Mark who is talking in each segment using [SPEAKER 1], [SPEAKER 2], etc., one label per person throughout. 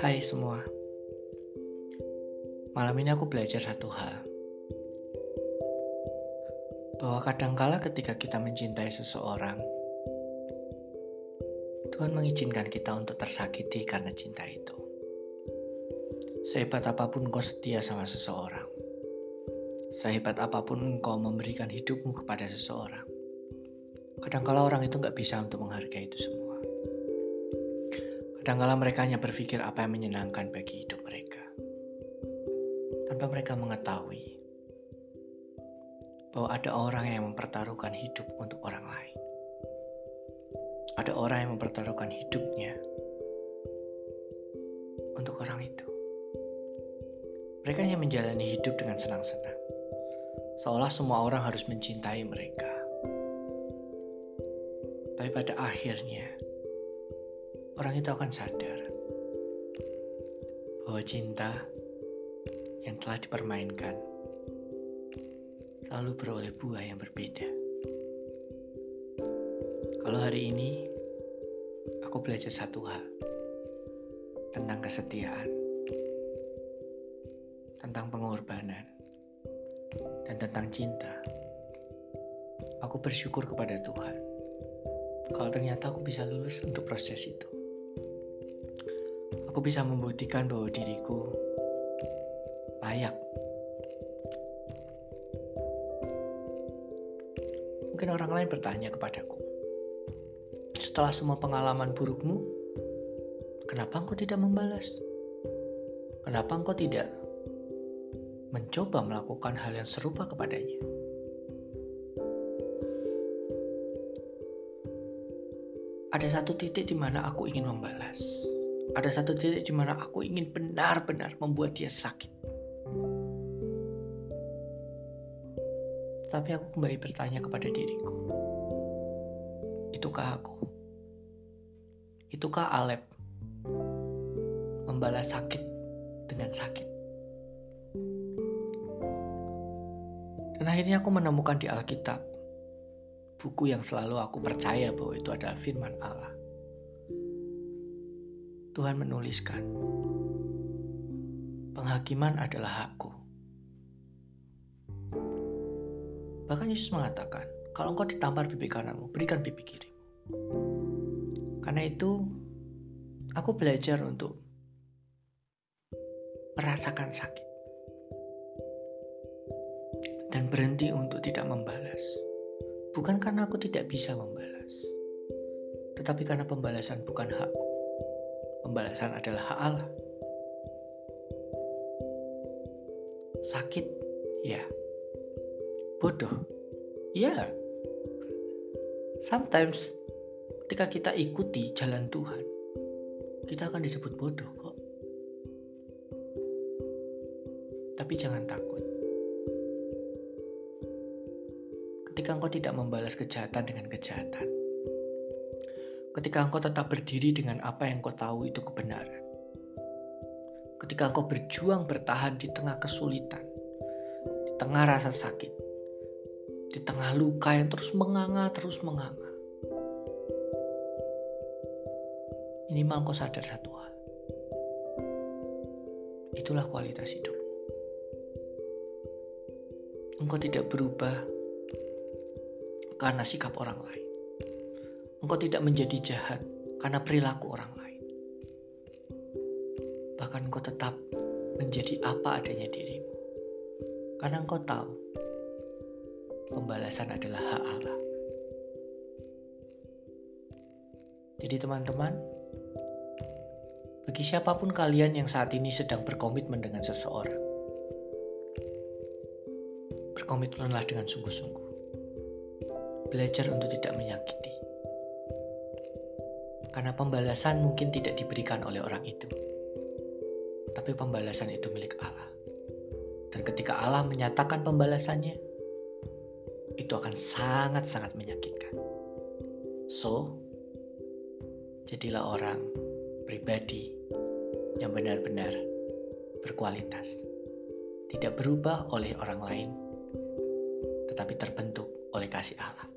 [SPEAKER 1] Hai semua, malam ini aku belajar satu hal bahwa kadangkala ketika kita mencintai seseorang, Tuhan mengizinkan kita untuk tersakiti karena cinta itu. Sehebat apa pun kau setia sama seseorang, sehebat apa pun engkau memberikan hidupmu kepada seseorang, kadangkala orang itu nggak bisa untuk menghargai itu semua. Kadangkala mereka hanya berpikir apa yang menyenangkan bagi hidup mereka. Tanpa mereka mengetahui bahwa ada orang yang mempertaruhkan hidup untuk orang lain. Ada orang yang mempertaruhkan hidupnya untuk orang itu. Mereka hanya menjalani hidup dengan senang-senang. Seolah semua orang harus mencintai mereka. Tapi pada akhirnya, orang itu akan sadar bahwa cinta yang telah dipermainkan selalu beroleh buah yang berbeda. Kalau hari ini aku belajar satu hal tentang kesetiaan, tentang pengorbanan, dan tentang cinta. Aku bersyukur kepada Tuhan kalau ternyata aku bisa lulus untuk proses itu aku bisa membuktikan bahwa diriku layak. Mungkin orang lain bertanya kepadaku, setelah semua pengalaman burukmu, kenapa engkau tidak membalas? Kenapa engkau tidak mencoba melakukan hal yang serupa kepadanya? Ada satu titik di mana aku ingin membalas ada satu titik di mana aku ingin benar-benar membuat dia sakit. Tapi aku kembali bertanya kepada diriku. Itukah aku? Itukah Alep membalas sakit dengan sakit? Dan akhirnya aku menemukan di Alkitab buku yang selalu aku percaya bahwa itu adalah firman Allah Tuhan menuliskan, penghakiman adalah hakku. Bahkan Yesus mengatakan, kalau engkau ditampar pipi kananmu, berikan pipi kirimu. Karena itu, aku belajar untuk merasakan sakit. Dan berhenti untuk tidak membalas. Bukan karena aku tidak bisa membalas. Tetapi karena pembalasan bukan hakku pembalasan adalah hak Allah. Sakit, ya. Bodoh, ya. Sometimes ketika kita ikuti jalan Tuhan, kita akan disebut bodoh kok. Tapi jangan takut. Ketika engkau tidak membalas kejahatan dengan kejahatan, ketika engkau tetap berdiri dengan apa yang kau tahu itu kebenaran. Ketika engkau berjuang bertahan di tengah kesulitan, di tengah rasa sakit, di tengah luka yang terus menganga, terus menganga. Minimal engkau sadar satu hal. Itulah kualitas hidupmu. Engkau tidak berubah karena sikap orang lain engkau tidak menjadi jahat karena perilaku orang lain. Bahkan engkau tetap menjadi apa adanya dirimu. Karena engkau tahu pembalasan adalah hak Allah. Jadi teman-teman, bagi siapa pun kalian yang saat ini sedang berkomitmen dengan seseorang, berkomitmenlah dengan sungguh-sungguh. Belajar untuk tidak menyakiti karena pembalasan mungkin tidak diberikan oleh orang itu. Tapi pembalasan itu milik Allah. Dan ketika Allah menyatakan pembalasannya, itu akan sangat-sangat menyakitkan. So, jadilah orang pribadi yang benar-benar berkualitas. Tidak berubah oleh orang lain, tetapi terbentuk oleh kasih Allah.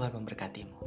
[SPEAKER 1] Tuhan memberkatimu.